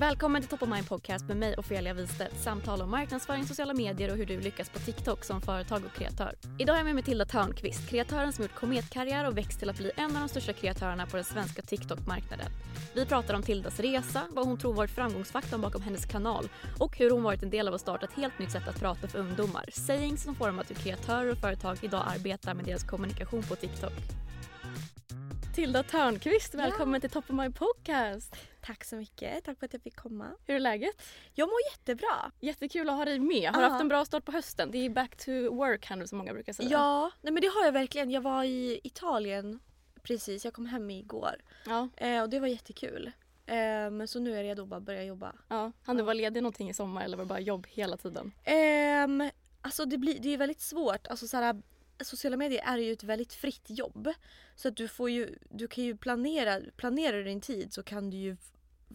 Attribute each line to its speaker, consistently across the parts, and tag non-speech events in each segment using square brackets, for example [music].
Speaker 1: Välkommen till Top of Mind Podcast med mig Ofelia Wistedt. Samtal om marknadsföring, sociala medier och hur du lyckas på TikTok som företag och kreatör. Idag är jag med Matilda Törnqvist, kreatören som gjort kometkarriär och växt till att bli en av de största kreatörerna på den svenska TikTok-marknaden. Vi pratar om Tildas resa, vad hon tror varit framgångsfaktorn bakom hennes kanal och hur hon varit en del av att starta ett helt nytt sätt att prata för ungdomar. Sayings som får dem att hur kreatörer och företag idag arbetar med deras kommunikation på TikTok. Tilda Törnqvist, välkommen till Top of My Podcast.
Speaker 2: Tack så mycket. Tack för att jag fick komma.
Speaker 1: Hur är läget?
Speaker 2: Jag mår jättebra.
Speaker 1: Jättekul att ha dig med. Har du
Speaker 2: Ja.
Speaker 1: haft en bra start på hösten? Det är back to work här nu som många brukar säga.
Speaker 2: Ja, nej men det har jag verkligen. Jag var i Italien precis. Jag kom hem igår.
Speaker 1: Ja.
Speaker 2: Eh, och det var jättekul. Eh, men så nu är jag redo att bara börja jobba.
Speaker 1: ja. Han du vara ledig någonting i sommar eller var det bara jobb hela tiden?
Speaker 2: Ehm, alltså det, blir, det är väldigt svårt. Alltså såhär, sociala medier är ju ett väldigt fritt jobb. Så att du får ju, du kan ju planera, planerar du din tid så kan du ju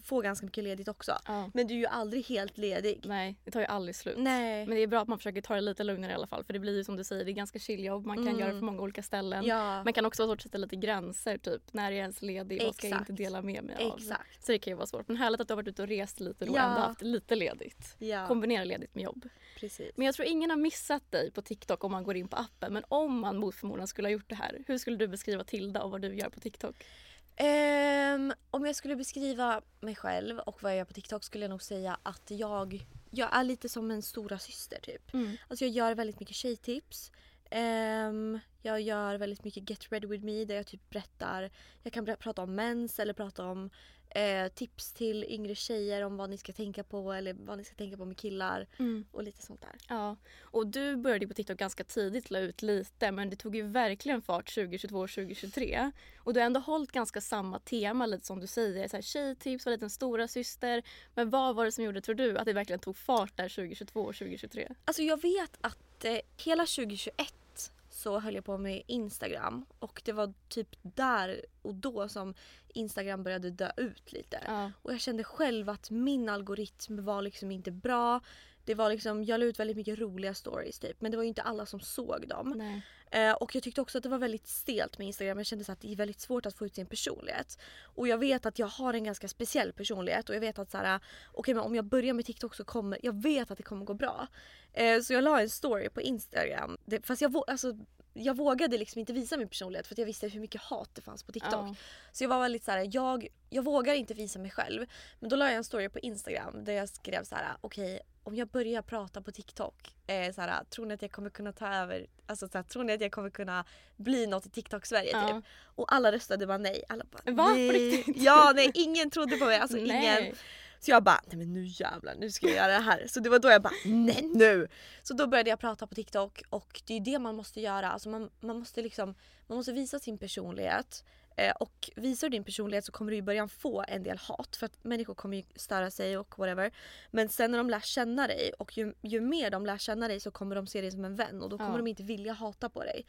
Speaker 2: få ganska mycket ledigt också.
Speaker 1: Ja.
Speaker 2: Men du är ju aldrig helt ledig.
Speaker 1: Nej, det tar ju aldrig slut.
Speaker 2: Nej.
Speaker 1: Men det är bra att man försöker ta det lite lugnare i alla fall. För det blir ju som du säger, det är ganska chilljobb. Man kan
Speaker 2: Mm.
Speaker 1: göra det på många olika ställen.
Speaker 2: Ja,
Speaker 1: Man kan också ha svårt att sätta lite gränser. Typ när är jag ens ledig? Vad ska jag
Speaker 2: Exakt.
Speaker 1: inte dela med mig av?
Speaker 2: exakt.
Speaker 1: Så det kan ju vara svårt. Men härligt att du har varit ute och rest lite då och
Speaker 2: Ja.
Speaker 1: ändå haft lite ledigt.
Speaker 2: Ja,
Speaker 1: Kombinera ledigt med jobb.
Speaker 2: precis.
Speaker 1: Men jag tror ingen har missat dig på TikTok om man går in på appen. Men om man mot förmodan skulle ha gjort det här. Hur skulle du beskriva Tilda och vad du gör på TikTok?
Speaker 2: Ehm, om jag skulle beskriva mig själv och vad jag gör på TikTok skulle jag nog säga att jag, jag är lite som en stora syster typ.
Speaker 1: Mm.
Speaker 2: Alltså jag gör väldigt mycket tjejtips. Ehm, jag gör väldigt mycket get ready with me där jag typ berättar, jag kan prata om mens eller prata om eh, tips till yngre tjejer om vad ni ska tänka på eller vad ni ska tänka på med killar och lite sånt där.
Speaker 1: Ja, och du började på TikTok ganska tidigt, la ut lite men det tog ju verkligen fart 2022 och 2023. Och du har ändå hållit ganska samma tema lite som du säger, så här, tjejtips, var lite en stora syster. Men vad var det som gjorde, tror du, att det verkligen tog fart där 2022 och 2023?
Speaker 2: Alltså jag vet att eh, hela 2021 så höll jag på med Instagram och det var typ där och då som Instagram började dö ut lite.
Speaker 1: Ja.
Speaker 2: Och jag kände själv att min algoritm var liksom inte bra. Det var liksom, jag la ut väldigt mycket roliga stories typ men det var ju inte alla som såg dem.
Speaker 1: Nej.
Speaker 2: Eh, och jag tyckte också att det var väldigt stelt med Instagram. Jag kände så att det är väldigt svårt att få ut sin personlighet. Och jag vet att jag har en ganska speciell personlighet och jag vet att så här, okej men om jag börjar med TikTok så kommer, jag vet att det kommer gå bra. Eh, så jag la en story på Instagram. Det, fast jag, alltså, jag vågade liksom inte visa min personlighet för jag visste hur mycket hat det fanns på TikTok.
Speaker 1: Ja.
Speaker 2: Så jag var väldigt såhär, jag, jag vågar inte visa mig själv. Men då la jag en story på Instagram där jag skrev så här: okej om jag börjar prata på TikTok, eh, så här, tror ni att jag kommer kunna ta över, alltså så här, tror ni att jag kommer kunna bli något i TikTok-Sverige
Speaker 1: Ja.
Speaker 2: typ? Och alla röstade bara nej. Alla bara,
Speaker 1: Va?
Speaker 2: Nej. Ja nej ingen trodde på mig, alltså ingen. Så jag bara, nej men nu jävlar, nu ska jag göra det här. Så det var då jag bara, nej nu! Så då började jag prata på TikTok och det är det man måste göra. Alltså man, man måste liksom, man måste visa sin personlighet. Eh, och visar du din personlighet så kommer du i början få en del hat för att människor kommer ju störa sig och whatever. Men sen när de lär känna dig och ju, ju mer de lär känna dig så kommer de se dig som en vän och då kommer
Speaker 1: Ja.
Speaker 2: de inte vilja hata på dig.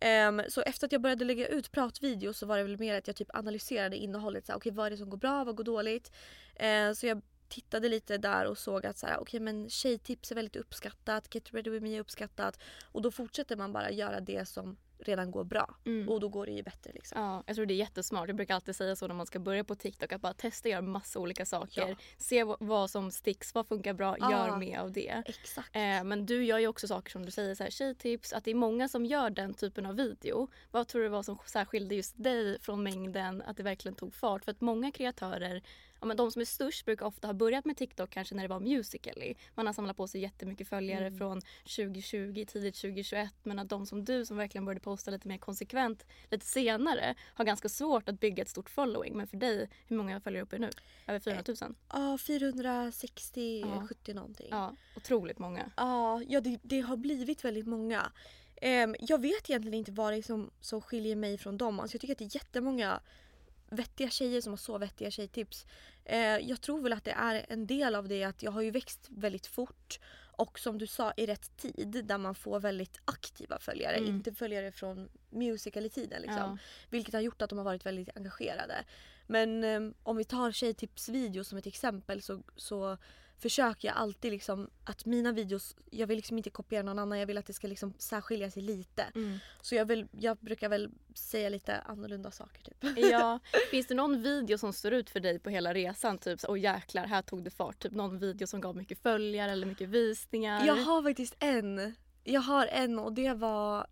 Speaker 2: Ehm, så efter att jag började lägga ut pratvideos så var det väl mer att jag typ analyserade innehållet. Här, okay, vad är det som går bra, vad går dåligt? Ehm, så jag tittade lite där och såg att så här, okay, men tjejtips är väldigt uppskattat, Get ready with me är uppskattat. Och då fortsätter man bara göra det som redan går bra.
Speaker 1: Mm.
Speaker 2: Och då går det ju bättre liksom.
Speaker 1: Ja, jag tror det är jättesmart. Jag brukar alltid säga så när man ska börja på TikTok att bara testa göra massa olika saker.
Speaker 2: Ja.
Speaker 1: Se vad, vad som sticks, vad funkar bra,
Speaker 2: Ja.
Speaker 1: gör mer av det.
Speaker 2: Exakt.
Speaker 1: Eh, men du gör ju också saker som du säger, så här, tjejtips, att det är många som gör den typen av video. Vad tror du var som särskilde just dig från mängden, att det verkligen tog fart? För att många kreatörer, ja, men de som är störst brukar ofta ha börjat med TikTok kanske när det var Musical.ly. Man har samlat på sig jättemycket följare
Speaker 2: Mm.
Speaker 1: från 2020, tidigt 2021. Men att de som du som verkligen började posta lite mer konsekvent lite senare har ganska svårt att bygga ett stort following. Men för dig, hur många följer uppe nu? Över 400 000?
Speaker 2: Ja, 460,
Speaker 1: Ja.
Speaker 2: 70 någonting.
Speaker 1: Ja, otroligt många.
Speaker 2: Ja, ja det, det har blivit väldigt många. Ehm, jag vet egentligen inte vad det är som, som skiljer mig från dem. Alltså jag tycker att det är jättemånga vettiga tjejer som har så vettiga tjejtips. Eh, jag tror väl att det är en del av det att jag har ju växt väldigt fort och som du sa i rätt tid där man får väldigt aktiva följare.
Speaker 1: Mm.
Speaker 2: Inte följare från musical-tiden liksom.
Speaker 1: Ja.
Speaker 2: Vilket har gjort att de har varit väldigt engagerade. Men eh, om vi tar tjejtipsvideo som ett exempel så, så försöker jag alltid liksom att mina videos, jag vill liksom inte kopiera någon annan, jag vill att det ska liksom särskilja sig lite.
Speaker 1: Mm.
Speaker 2: Så jag, vill, jag brukar väl säga lite annorlunda saker typ.
Speaker 1: Ja, [laughs] finns det någon video som står ut för dig på hela resan? Typ åh jäklar, här tog det fart. Typ någon video som gav mycket följare eller mycket visningar?
Speaker 2: Jag har faktiskt en. Jag har en och det var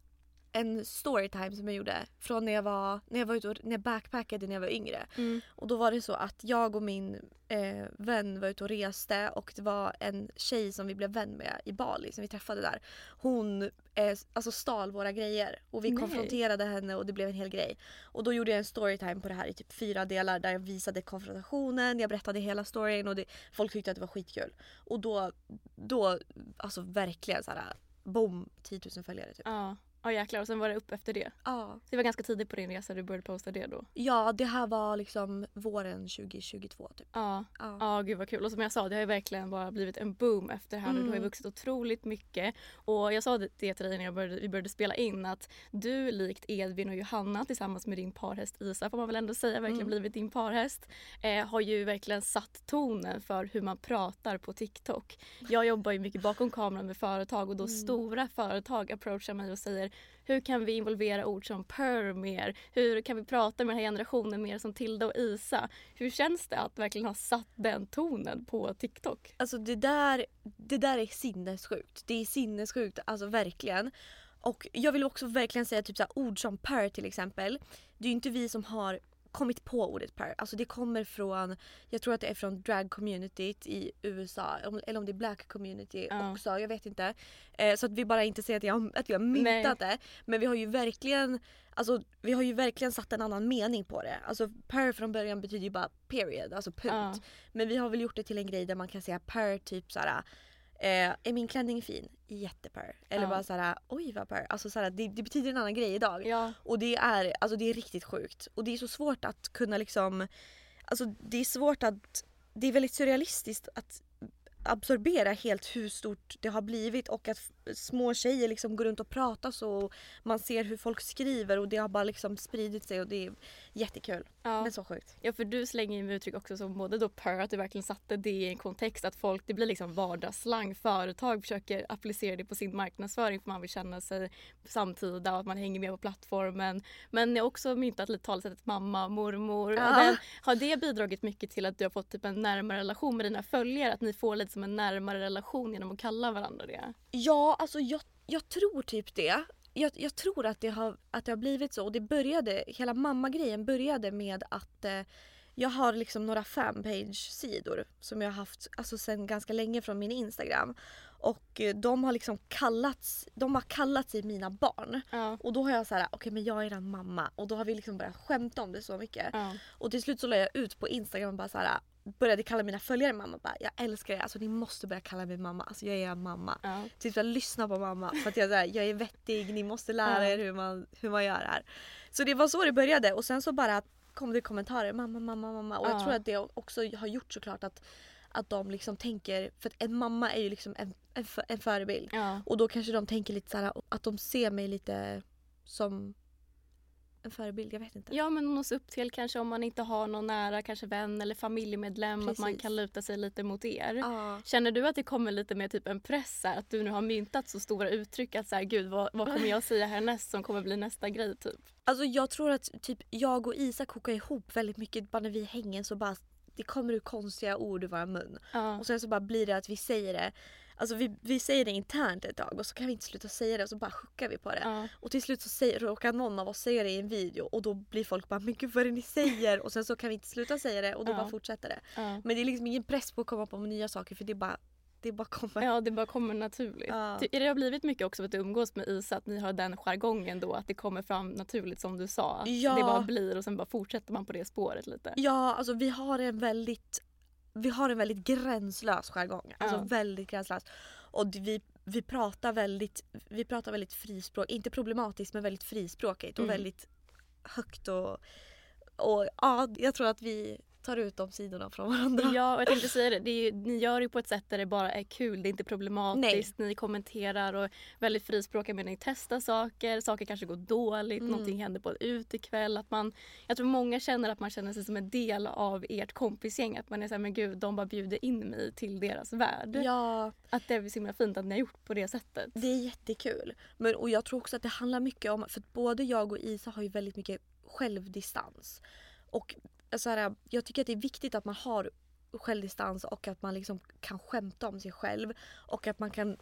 Speaker 2: en storytime som jag gjorde från när jag var, när jag var ute och när jag backpackade när jag var yngre.
Speaker 1: Mm.
Speaker 2: Och då var det så att jag och min eh, vän var ute och reste och det var en tjej som vi blev vän med i Bali som vi träffade där. Hon eh, alltså stal våra grejer och vi
Speaker 1: Nej.
Speaker 2: konfronterade henne och det blev en hel grej. Och då gjorde jag en storytime på det här i typ fyra delar där jag visade konfrontationen, jag berättade hela storyn och det, folk tyckte att det var skitkul. Och då, då alltså verkligen så här boom 10 000 följare typ.
Speaker 1: Ja. Ja jäklar och sen var det upp efter det.
Speaker 2: Ja.
Speaker 1: Så det var ganska tidigt på din resa du började posta det då.
Speaker 2: Ja det här var liksom våren 2022 typ.
Speaker 1: Ja.
Speaker 2: Ja.
Speaker 1: Ja gud vad kul. Och som jag sa det har ju verkligen bara blivit en boom efter det här nu. Du har ju
Speaker 2: Mm.
Speaker 1: vuxit otroligt mycket. Och jag sa det till dig när jag började, vi började spela in att du likt Edvin och Johanna tillsammans med din parhäst Isa får man väl ändå säga verkligen
Speaker 2: Mm.
Speaker 1: blivit din parhäst. Eh, har ju verkligen satt tonen för hur man pratar på TikTok. Jag jobbar ju mycket bakom kameran med företag och då
Speaker 2: Mm.
Speaker 1: stora företag approachar mig och säger hur kan vi involvera ord som per mer? Hur kan vi prata med den här generationen mer som Tilda och Isa? Hur känns det att verkligen ha satt den tonen på TikTok?
Speaker 2: Alltså det där, det där är sinnessjukt. Det är sinnessjukt, alltså verkligen. Och jag vill också verkligen säga typ så här, ord som per till exempel. Det är ju inte vi som har kommit på ordet per. Alltså det kommer från, jag tror att det är från drag communityt i USA. Eller om det är black community
Speaker 1: Ja.
Speaker 2: också, jag vet inte. Eh, så att vi bara inte säger att, jag, att vi har myntat det. Men vi har ju verkligen Alltså vi har ju verkligen satt en annan mening på det. Alltså per från början betyder ju bara period, alltså punkt.
Speaker 1: Ja.
Speaker 2: Men vi har väl gjort det till en grej där man kan säga per typ såhär eh, är min klänning fin? Jätteper. Eller
Speaker 1: Ja.
Speaker 2: bara såhär oj vad per. Alltså såhär, det, det betyder en annan grej idag.
Speaker 1: Ja.
Speaker 2: Och det är, alltså det är riktigt sjukt. Och det är så svårt att kunna liksom, alltså det är svårt att, det är väldigt surrealistiskt att absorbera helt hur stort det har blivit och att små tjejer liksom går runt och pratar så och man ser hur folk skriver och det har bara liksom spridit sig och det är jättekul.
Speaker 1: Ja.
Speaker 2: Men så sjukt.
Speaker 1: Ja för du slänger ju med uttryck också som både då per, att du verkligen satte det i en kontext att folk, det blir liksom vardagsslang. Företag försöker applicera det på sin marknadsföring för man vill känna sig samtida och att man hänger med på plattformen. Men ni har också myntat lite talesättet mamma, mormor.
Speaker 2: Ja.
Speaker 1: Den, har det bidragit mycket till att du har fått typ en närmare relation med dina följare? Att ni får lite som en närmare relation genom att kalla varandra det?
Speaker 2: Ja, alltså jag, jag tror typ det. Jag, jag tror att det, har, att det har blivit så. Och det började, hela mamma-grejen började med att eh, jag har liksom några fanpage-sidor som jag har haft alltså sen ganska länge från min Instagram. Och eh, de har liksom kallats, de har kallat sig mina barn.
Speaker 1: Ja.
Speaker 2: Och då har jag så här, okej men jag är eran mamma. Och då har vi liksom börjat skämta om det så mycket.
Speaker 1: Ja.
Speaker 2: Och till slut så la jag ut på Instagram och bara så här, började kalla mina följare mamma. Bara, jag älskar er, alltså ni måste börja kalla mig mamma. Alltså jag är er mamma.
Speaker 1: Ja.
Speaker 2: Typ såhär, lyssna på mamma för att jag, såhär, jag är vettig, ni måste lära er hur man, hur man gör här. Så det var så det började och sen så bara kom det kommentarer, mamma, mamma, mamma. Och jag
Speaker 1: Ja.
Speaker 2: tror att det också har gjort såklart att, att de liksom tänker, för att en mamma är ju liksom en, en, en förebild.
Speaker 1: Ja.
Speaker 2: Och då kanske de tänker lite såhär att de ser mig lite som en förebild. Jag vet inte.
Speaker 1: Ja men nå upp till kanske om man inte har någon nära kanske vän eller familjemedlem att man
Speaker 2: Precis.
Speaker 1: kan luta sig lite mot er.
Speaker 2: Ja.
Speaker 1: Känner du att det kommer lite med typ en press här, att du nu har myntat så stora uttryck att så här, gud vad, vad kommer jag säga härnäst som kommer bli nästa grej typ?
Speaker 2: Alltså jag tror att typ jag och Isak kokar ihop väldigt mycket bara när vi hänger så bara det kommer ut konstiga ord ur vår mun.
Speaker 1: Ja.
Speaker 2: Och sen så bara blir det att vi säger det. Alltså vi, vi säger det internt ett tag och så kan vi inte sluta säga det och så bara chockar vi på det.
Speaker 1: Ja.
Speaker 2: Och till slut så säger, råkar någon av oss säga det i en video och då blir folk bara “men gud vad är det ni säger?” och sen så kan vi inte sluta säga det och då
Speaker 1: Ja.
Speaker 2: bara fortsätter det.
Speaker 1: Ja.
Speaker 2: Men det är liksom ingen press på att komma på nya saker för det är bara, det bara kommer.
Speaker 1: Ja, det bara kommer naturligt.
Speaker 2: Ja.
Speaker 1: Det har blivit mycket också för att du umgås med Isa, att ni har den jargongen då, att det kommer fram naturligt som du sa.
Speaker 2: Ja.
Speaker 1: Det bara blir och sen bara fortsätter man på det spåret lite.
Speaker 2: Ja, alltså vi har en väldigt vi har en väldigt gränslös jargong. Alltså
Speaker 1: Ja.
Speaker 2: väldigt gränslös. Och vi, vi pratar väldigt vi pratar väldigt frispråk, inte problematiskt men väldigt frispråkigt och
Speaker 1: Mm.
Speaker 2: väldigt högt och, och ja, jag tror att vi tar ut de sidorna från varandra.
Speaker 1: Ja, och jag tänkte säga det. det ju, ni gör det på ett sätt där det bara är kul. Det är inte problematiskt. Ni kommenterar och är väldigt frispråkiga men ni testar saker. Saker kanske går dåligt.
Speaker 2: Mm.
Speaker 1: Någonting händer på en utekväll. Att man, jag tror många känner att man känner sig som en del av ert kompisgäng. Att man är såhär, men gud, de bara bjuder in mig till deras värld.
Speaker 2: Ja,
Speaker 1: Att det är så himla fint att ni har gjort på det sättet.
Speaker 2: det är jättekul. Men, och jag tror också att det handlar mycket om, för både jag och Isa har ju väldigt mycket självdistans. Och så här, jag tycker att det är viktigt att man har självdistans och att man liksom kan skämta om sig själv. Och att man kan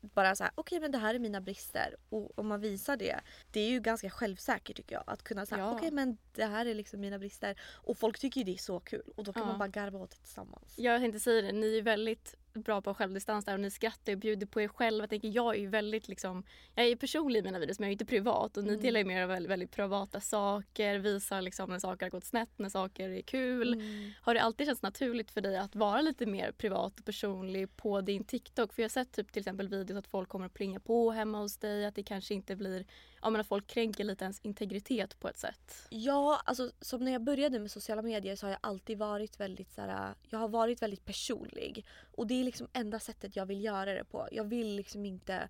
Speaker 2: bara säga okej men det här är mina brister. Och om man visar det. Det är ju ganska självsäkert tycker jag. Att kunna säga
Speaker 1: Ja.
Speaker 2: okej men det här är liksom mina brister. Och folk tycker ju det är så kul. Och då kan
Speaker 1: Ja.
Speaker 2: man bara garva åt det tillsammans.
Speaker 1: Jag tänkte säga det, ni är väldigt bra på självdistans där och ni skrattar och bjuder på er själva. Jag tänker jag är ju väldigt liksom, jag är personlig i mina videos men jag är inte privat och ni
Speaker 2: Mm.
Speaker 1: delar ju mer väldigt, väldigt privata saker, visar liksom när saker har gått snett, när saker är kul.
Speaker 2: Mm.
Speaker 1: Har det alltid känts naturligt för dig att vara lite mer privat och personlig på din TikTok? För jag har sett typ till exempel videos att folk kommer att plinga på hemma hos dig, att det kanske inte blir, ja men att folk kränker lite ens integritet på ett sätt.
Speaker 2: Ja, alltså som när jag började med sociala medier så har jag alltid varit väldigt så här, jag har varit väldigt personlig. Och det är liksom enda sättet jag vill göra det på. Jag vill liksom inte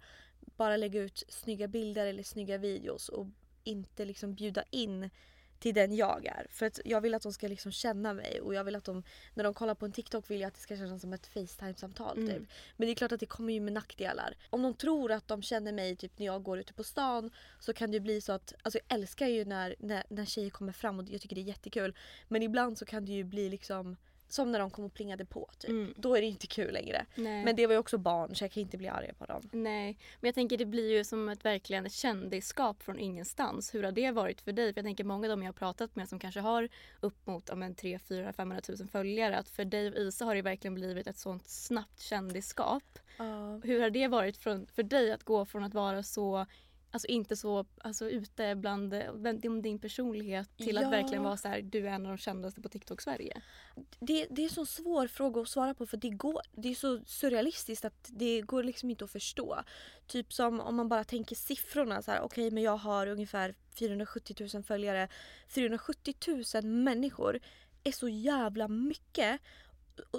Speaker 2: bara lägga ut snygga bilder eller snygga videos och inte liksom bjuda in till den jag är. För att jag vill att de ska liksom känna mig och jag vill att de, när de kollar på en TikTok vill jag att det ska kännas som ett Facetime-samtal
Speaker 1: Mm.
Speaker 2: typ. Men det är klart att det kommer ju med nackdelar. Om de tror att de känner mig typ när jag går ute på stan så kan det ju bli så att, alltså jag älskar ju när, när, när tjejer kommer fram och jag tycker det är jättekul. Men ibland så kan det ju bli liksom som när de kom och plingade på typ.
Speaker 1: Mm.
Speaker 2: Då är det inte kul längre.
Speaker 1: Nej.
Speaker 2: Men det var ju också barn så jag kan inte bli arg på dem.
Speaker 1: Nej, men jag tänker det blir ju som ett verkligen kändisskap från ingenstans. Hur har det varit för dig? För jag tänker många av dem jag har pratat med som kanske har upp mot om en 3 4 500 000 följare. Att för dig och Isa har det verkligen blivit ett sånt snabbt kändisskap. Hur har det varit från, för dig att gå från att vara så Alltså inte så alltså, ute bland bland din personlighet till
Speaker 2: Ja.
Speaker 1: att verkligen vara så här, du är en av de kändaste på TikTok Sverige.
Speaker 2: det, det är en så svår fråga att svara på för det, går, det är så surrealistiskt att det går liksom inte att förstå. Typ som om man bara tänker siffrorna. så här, Okej men jag har ungefär 470 000 följare. 470 000 människor är så jävla mycket.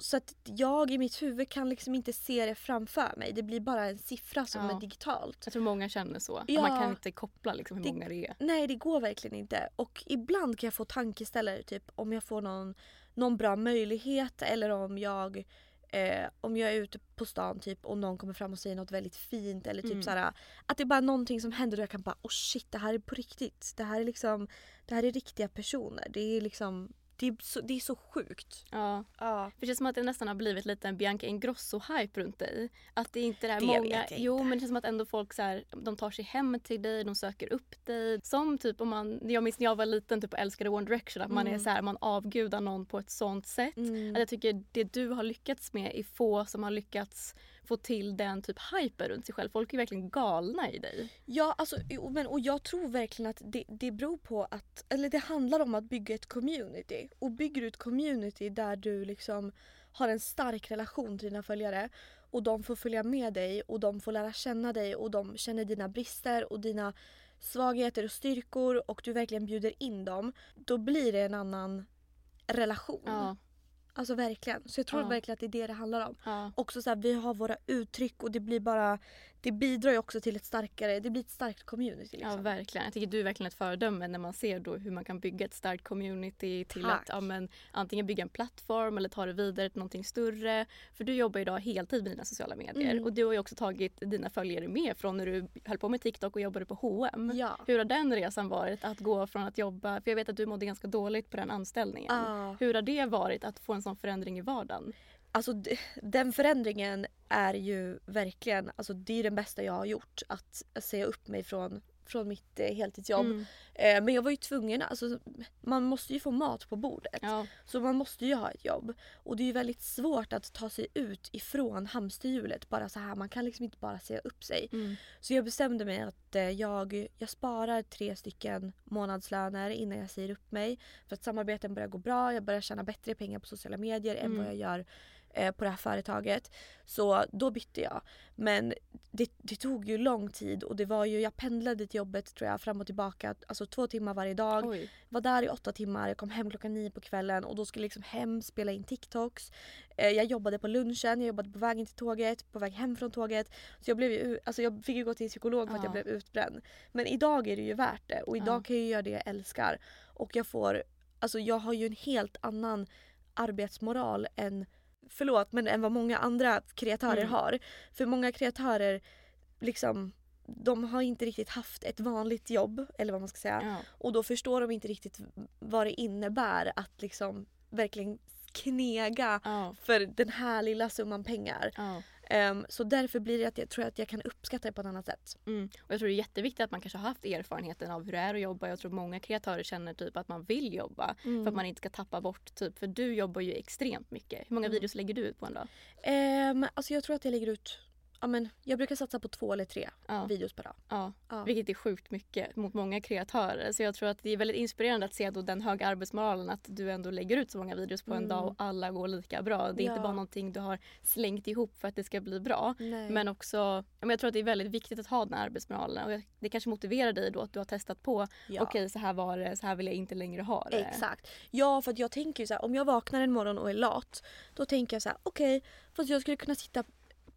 Speaker 2: Så att jag i mitt huvud kan liksom inte se det framför mig. Det blir bara en siffra som
Speaker 1: Ja.
Speaker 2: är digitalt.
Speaker 1: Jag tror många känner så.
Speaker 2: Ja.
Speaker 1: Man kan inte koppla liksom hur
Speaker 2: Det-
Speaker 1: många det är.
Speaker 2: Nej det går verkligen inte. Och ibland kan jag få tankeställare typ om jag får någon, någon bra möjlighet eller om jag eh, om jag är ute på stan typ och någon kommer fram och säger något väldigt fint eller typ
Speaker 1: Mm.
Speaker 2: såhär att det är bara någonting som händer och jag kan bara oh shit det här är på riktigt. Det här är liksom det här är riktiga personer. Det är liksom det är så, det är så sjukt.
Speaker 1: Ja.
Speaker 2: Ja.
Speaker 1: För det känns som att det nästan har blivit lite en Bianca Ingrosso-hype runt dig. Att det inte är det här
Speaker 2: Det
Speaker 1: många...
Speaker 2: vet jag
Speaker 1: Jo
Speaker 2: inte.
Speaker 1: men det känns som att ändå folk så här, de tar sig hem till dig, de söker upp dig. Som typ om man, jag minns när jag var liten typ och älskade One Direction att man är så här, man avgudar någon på ett sånt sätt.
Speaker 2: Mm.
Speaker 1: Att jag tycker det du har lyckats med är få som har lyckats få till den typ hype runt sig själv. Folk är verkligen galna i dig.
Speaker 2: Ja, alltså, men, och jag tror verkligen att det, det beror på att, eller det handlar om att bygga ett community. Och bygger du ett community där du liksom har en stark relation till dina följare och de får följa med dig och de får lära känna dig och de känner dina brister och dina svagheter och styrkor och du verkligen bjuder in dem. Då blir det en annan relation.
Speaker 1: Ja.
Speaker 2: Alltså verkligen. Så jag tror
Speaker 1: Ja.
Speaker 2: verkligen att det är det det handlar om.
Speaker 1: Ja.
Speaker 2: Också så här, vi har våra uttryck och det blir bara det bidrar ju också till ett starkare, det blir ett starkt community. Liksom.
Speaker 1: Ja verkligen. Jag tycker du är verkligen ett föredöme när man ser då hur man kan bygga ett starkt community till
Speaker 2: Tack.
Speaker 1: att ja, men, antingen bygga en plattform eller ta det vidare till någonting större. För du jobbar idag heltid med dina sociala medier
Speaker 2: Mm.
Speaker 1: och du har ju också tagit dina följare med från när du höll på med TikTok och jobbade på H&M.
Speaker 2: Ja.
Speaker 1: Hur har den resan varit att gå från att jobba, för jag vet att du mådde ganska dåligt på den anställningen.
Speaker 2: Ja.
Speaker 1: Hur har det varit att få en sån förändring i vardagen?
Speaker 2: Alltså den förändringen är ju verkligen, alltså det är den bästa jag har gjort. Att säga upp mig från, från mitt eh, heltidsjobb.
Speaker 1: Mm.
Speaker 2: Eh, men jag var ju tvungen, alltså man måste ju få mat på bordet.
Speaker 1: Ja.
Speaker 2: Så man måste ju ha ett jobb. Och det är ju väldigt svårt att ta sig ut ifrån hamsterhjulet bara så här. Man kan liksom inte bara säga upp sig.
Speaker 1: Mm.
Speaker 2: Så jag bestämde mig att eh, jag, jag sparar tre stycken månadslöner innan jag säger upp mig. För att samarbeten börjar gå bra, jag börjar tjäna bättre pengar på sociala medier än
Speaker 1: Mm.
Speaker 2: vad jag gör eh, på det här företaget. Så då bytte jag. Men det, det tog ju lång tid och det var ju, jag pendlade till jobbet tror jag fram och tillbaka, alltså två timmar varje dag.
Speaker 1: Oj.
Speaker 2: Var där i åtta timmar, kom hem klockan nio på kvällen och då skulle jag liksom hem, spela in TikToks. Eh, jag jobbade på lunchen, jag jobbade på vägen till tåget, på väg hem från tåget. Så jag, blev ju, alltså jag fick ju gå till psykolog för att jag
Speaker 1: Ja.
Speaker 2: blev utbränd. Men idag är det ju värt det och idag
Speaker 1: Ja.
Speaker 2: kan jag göra det jag älskar. Och jag får, alltså jag har ju en helt annan arbetsmoral än, förlåt, men än vad många andra kreatörer
Speaker 1: Mm.
Speaker 2: har. För många kreatörer liksom de har inte riktigt haft ett vanligt jobb eller vad man ska säga.
Speaker 1: Ja.
Speaker 2: Och då förstår de inte riktigt vad det innebär att liksom verkligen knega
Speaker 1: Ja.
Speaker 2: för den här lilla summan pengar.
Speaker 1: Ja.
Speaker 2: Ehm, så därför blir det att jag tror att jag kan uppskatta det på ett annat sätt.
Speaker 1: Mm. Och jag tror det är jätteviktigt att man kanske har haft erfarenheten av hur det är att jobba. Jag tror många kreatörer känner typ att man vill jobba för att man inte ska tappa bort typ. För du jobbar ju extremt mycket. Hur många videos lägger du ut på en dag?
Speaker 2: Um, alltså jag tror att jag lägger ut, ja men jag brukar satsa på två eller tre
Speaker 1: Ja.
Speaker 2: videos per dag.
Speaker 1: Ja.
Speaker 2: Ja.
Speaker 1: Vilket är sjukt mycket mot många kreatörer. Så jag tror att det är väldigt inspirerande att se då den höga arbetsmoralen att du ändå lägger ut så många videos på en
Speaker 2: Mm.
Speaker 1: dag och alla går lika bra. Det är inte
Speaker 2: Ja.
Speaker 1: bara någonting du har slängt ihop för att det ska bli bra.
Speaker 2: Nej.
Speaker 1: Men också, men jag tror att det är väldigt viktigt att ha den här arbetsmoralen och det kanske motiverar dig då att du har testat på
Speaker 2: Ja.
Speaker 1: okej så här var det, så här vill jag inte längre ha det.
Speaker 2: Exakt. Ja för jag tänker ju så här, om jag vaknar en morgon och är lat då tänker jag så här: okej fast jag skulle kunna sitta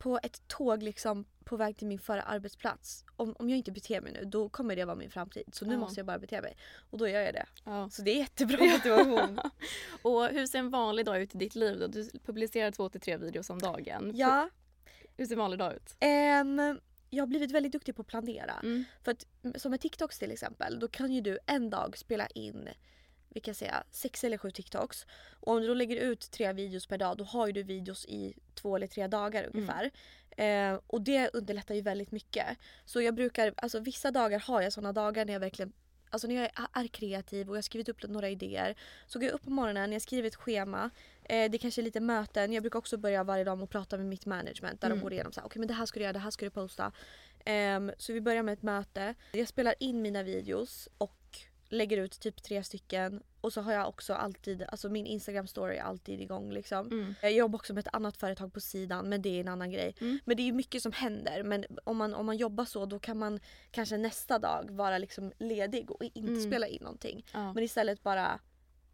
Speaker 2: på ett tåg liksom på väg till min förra arbetsplats. Om, om jag inte beter mig nu då kommer det vara min framtid. Så nu
Speaker 1: Ja.
Speaker 2: måste jag bara bete mig. Och då gör jag det.
Speaker 1: Ja.
Speaker 2: Så det är jättebra motivation. [laughs]
Speaker 1: Och hur ser en vanlig dag ut i ditt liv då? Du publicerar två till tre videos om dagen.
Speaker 2: ja.
Speaker 1: Hur ser en vanlig dag ut?
Speaker 2: ehm, jag har blivit väldigt duktig på att planera.
Speaker 1: Mm.
Speaker 2: För att som med TikToks till exempel, då kan ju du en dag spela in vi kan säga sex eller sju TikToks. Och om du då lägger ut tre videos per dag då har ju du videos i två eller tre dagar ungefär. Eh, och det underlättar ju väldigt mycket. Så jag brukar, alltså vissa dagar har jag sådana dagar när jag verkligen Alltså när jag är, kreativ och jag har skrivit upp några idéer. Så går jag upp på morgonen, jag skriver ett schema. Eh, det kanske är lite möten. Jag brukar också börja varje dag med att prata med mitt management. Där
Speaker 1: Mm.
Speaker 2: de går igenom så här, okej men det här ska du göra, det här ska du posta. Ehm, så vi börjar med ett möte. Jag spelar in mina videos och lägger ut typ tre stycken. Och så har jag också alltid, alltså min Instagram story är alltid igång liksom.
Speaker 1: Mm.
Speaker 2: Jag jobbar också med ett annat företag på sidan men det är en annan grej.
Speaker 1: Mm.
Speaker 2: Men det är mycket som händer. Men om man, om man jobbar så då kan man kanske nästa dag vara liksom ledig och inte
Speaker 1: Mm.
Speaker 2: spela in någonting.
Speaker 1: Ja.
Speaker 2: Men istället bara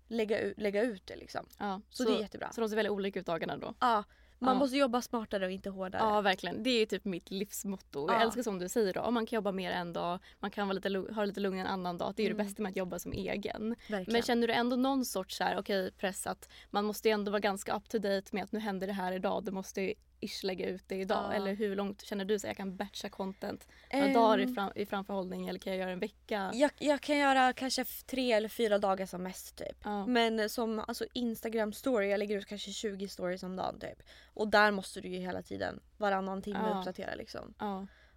Speaker 2: lägga, ut- lägga ut det liksom.
Speaker 1: Ja.
Speaker 2: Så, det är jättebra.
Speaker 1: Så de ser väldigt olika ut dagarna då?
Speaker 2: Ja, man
Speaker 1: Ja.
Speaker 2: måste jobba smartare och inte hårdare.
Speaker 1: Ja verkligen. Det är ju typ mitt livsmotto. Jag
Speaker 2: Ja.
Speaker 1: älskar som du säger då, om man kan jobba mer en dag, man kan vara lite, ha lite lugn en annan dag. Det är ju det
Speaker 2: Mm.
Speaker 1: bästa med att jobba som egen.
Speaker 2: Verkligen.
Speaker 1: Men känner du ändå någon sorts så här, okej press att man måste ju ändå vara ganska up to date med att nu händer det här idag, du måste ish lägga ut det idag.
Speaker 2: Ja.
Speaker 1: Eller hur långt känner du att jag kan batcha content? Några
Speaker 2: Ehm,
Speaker 1: dagar i, fram, i framförhållning eller kan jag göra en vecka?
Speaker 2: Jag, jag kan göra kanske tre eller fyra dagar som mest typ.
Speaker 1: Ja.
Speaker 2: Men som alltså Instagram story, jag lägger ut kanske 20 stories om dagen typ. Och där måste du ju hela tiden varannan timme
Speaker 1: Ja.
Speaker 2: uppdatera liksom.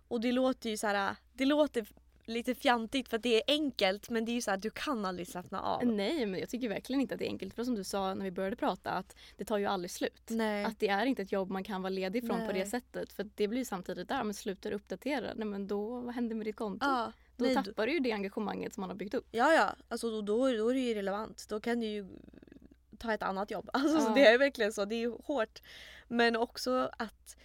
Speaker 2: Och det låter ju så här, det låter lite fjantigt för att det är enkelt men det är ju så här du kan aldrig slappna av.
Speaker 1: Nej men jag tycker verkligen inte att det är enkelt. För som du sa när vi började prata att det tar ju aldrig slut.
Speaker 2: Nej.
Speaker 1: Att det är inte ett jobb man kan vara ledig från på
Speaker 2: Nej.
Speaker 1: det sättet. För det blir ju samtidigt där, men slutar uppdatera, nej men då, vad händer med ditt konto?
Speaker 2: ja,
Speaker 1: då
Speaker 2: nej,
Speaker 1: tappar du ju det engagemanget som man har byggt upp.
Speaker 2: ja, ja. Alltså då, då, då är det ju relevant. Då kan du ju ta ett annat jobb. [laughs] Alltså så
Speaker 1: Ja.
Speaker 2: det är verkligen så. Det är hårt. Men också att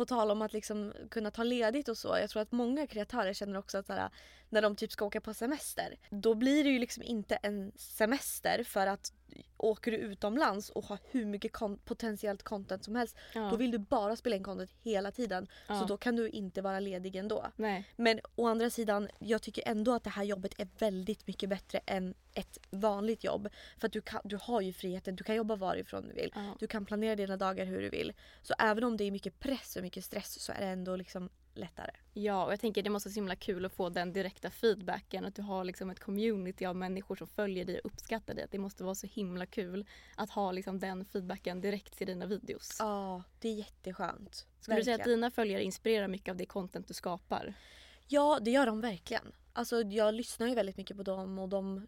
Speaker 2: på tal om att liksom kunna ta ledigt och så. Jag tror att många kreatörer känner också att så här, när de typ ska åka på semester. Då blir det ju liksom inte en semester för att åker du utomlands och har hur mycket kon- potentiellt content som helst
Speaker 1: Ja.
Speaker 2: då vill du bara spela in content hela tiden.
Speaker 1: Ja.
Speaker 2: Så då kan du inte vara ledig ändå.
Speaker 1: Nej.
Speaker 2: Men å andra sidan, jag tycker ändå att det här jobbet är väldigt mycket bättre än ett vanligt jobb. För att du, kan, du har ju friheten, du kan jobba varifrån du vill.
Speaker 1: Ja.
Speaker 2: Du kan planera dina dagar hur du vill. Så även om det är mycket press och mycket stress så är det ändå liksom lättare.
Speaker 1: Ja, och jag tänker det måste vara så himla kul att få den direkta feedbacken. Att du har liksom ett community av människor som följer dig och uppskattar dig. Att det måste vara så himla kul att ha liksom den feedbacken direkt till dina videos.
Speaker 2: Ja, det är jätteskönt.
Speaker 1: Skulle du säga att
Speaker 2: Verkligen.
Speaker 1: dina följare inspirerar mycket av det content du skapar?
Speaker 2: Ja, det gör de verkligen. Alltså jag lyssnar ju väldigt mycket på dem och de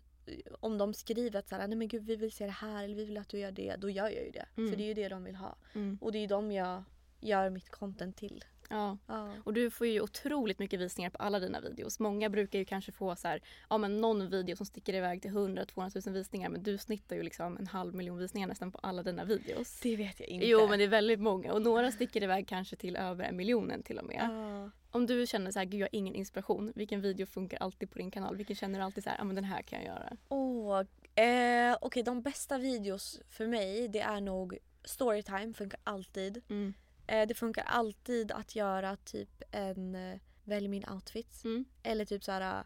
Speaker 2: om de skriver att så här, nej men gud vi vill se det här eller vi vill att du gör det, då gör jag ju det.
Speaker 1: Mm.
Speaker 2: För det är ju det de vill ha.
Speaker 1: Mm.
Speaker 2: Och det är ju dem jag gör mitt content till.
Speaker 1: Ja.
Speaker 2: Ja.
Speaker 1: Och du får ju otroligt mycket visningar på alla dina videos. Många brukar ju kanske få så här, ja men någon video som sticker iväg till 100-200 000 visningar men du snittar ju liksom en halv miljon visningar nästan på alla dina videos.
Speaker 2: Det vet jag inte.
Speaker 1: Jo men det är väldigt många och några sticker iväg kanske till över en miljonen till och med.
Speaker 2: Ja.
Speaker 1: Om du känner så här, gud jag har ingen inspiration, vilken video funkar alltid på din kanal? Vilken känner du alltid så här, ja men den här kan jag göra?
Speaker 2: Åh, eh, okej de bästa videos för mig det är nog storytime, funkar alltid.
Speaker 1: Mm.
Speaker 2: Eh, det funkar alltid att göra typ en eh, välj min outfit.
Speaker 1: Mm.
Speaker 2: Eller typ så här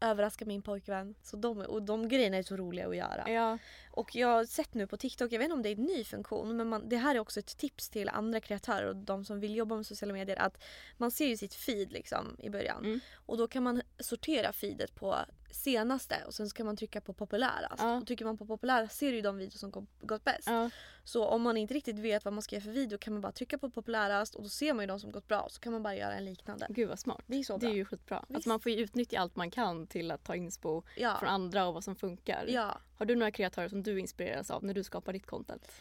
Speaker 2: överraska min pojkvän. Så de, och de grejerna är så roliga att göra.
Speaker 1: Ja.
Speaker 2: Och jag har sett nu på TikTok, jag vet inte om det är en ny funktion men man, det här är också ett tips till andra kreatörer och de som vill jobba med sociala medier att man ser ju sitt feed liksom i början
Speaker 1: Mm.
Speaker 2: och då kan man sortera feedet på senaste och sen ska man trycka på populärast.
Speaker 1: Ja.
Speaker 2: Och trycker man på populärast ser du ju de videos som gått- bäst.
Speaker 1: Ja.
Speaker 2: Så om man inte riktigt vet vad man ska göra för video kan man bara trycka på populärast och då ser man ju de som gått bra så kan man bara göra en liknande.
Speaker 1: Gud vad smart.
Speaker 2: Det är så
Speaker 1: Det är
Speaker 2: bra.
Speaker 1: ju skitbra.
Speaker 2: Visst.
Speaker 1: Alltså man får ju utnyttja allt man kan till att ta inspo
Speaker 2: Ja.
Speaker 1: från andra och vad som funkar.
Speaker 2: Ja.
Speaker 1: Har du några kreatörer som du inspireras av när du skapar ditt content?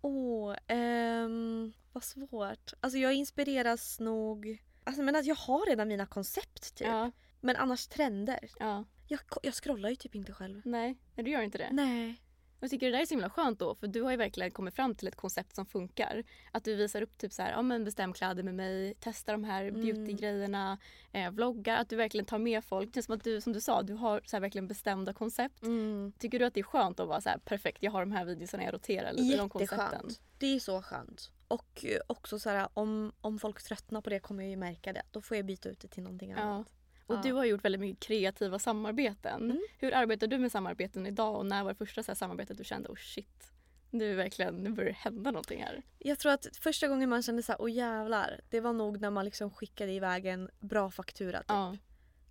Speaker 2: Åh, ehm, vad svårt. Alltså jag inspireras nog... Alltså men att jag har redan mina koncept typ.
Speaker 1: Ja.
Speaker 2: Men annars trender.
Speaker 1: ja.
Speaker 2: Jag, jag scrollar ju typ inte själv.
Speaker 1: Nej, nej, du gör inte det.
Speaker 2: Nej.
Speaker 1: Jag tycker det där är så himla skönt då för du har ju verkligen kommit fram till ett koncept som funkar. Att du visar upp typ så här, ja men bestäm kläder med mig, testa de här
Speaker 2: Mm.
Speaker 1: beautygrejerna, eh, vloggar, att du verkligen tar med folk. Det känns som att du, som du sa, du har så verkligen bestämda koncept.
Speaker 2: Mm.
Speaker 1: Tycker du att det är skönt att vara så här perfekt, jag har de här videorna jag roterar lite i de koncepten?
Speaker 2: Jätteskönt. Det är så skönt. Och eh, också så här, om, om folk tröttnar på det kommer jag ju märka det. Då får jag byta ut det till någonting
Speaker 1: Ja. Och
Speaker 2: Ja.
Speaker 1: du har gjort väldigt mycket kreativa samarbeten.
Speaker 2: Mm.
Speaker 1: Hur arbetar du med samarbeten idag och när var det första så här samarbetet du kände oh shit, nu, är verkligen, nu börjar det hända någonting här?
Speaker 2: Jag tror att första gången man kände så här, åh jävlar. Det var nog när man liksom skickade iväg en bra faktura typ.
Speaker 1: Ja.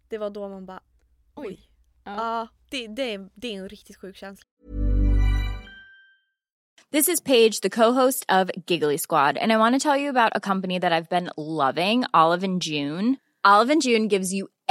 Speaker 2: Det var då man bara, oj.
Speaker 1: Oj.
Speaker 2: Ja,
Speaker 1: Ja.
Speaker 2: det, det, är, det är en riktigt sjuk känsla.
Speaker 3: This is Paige, the co-host of Giggly Squad, and I want to tell you about a company that I've been loving, Olive and June. Olive and June gives you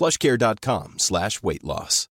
Speaker 4: plushcare.com slash weight loss.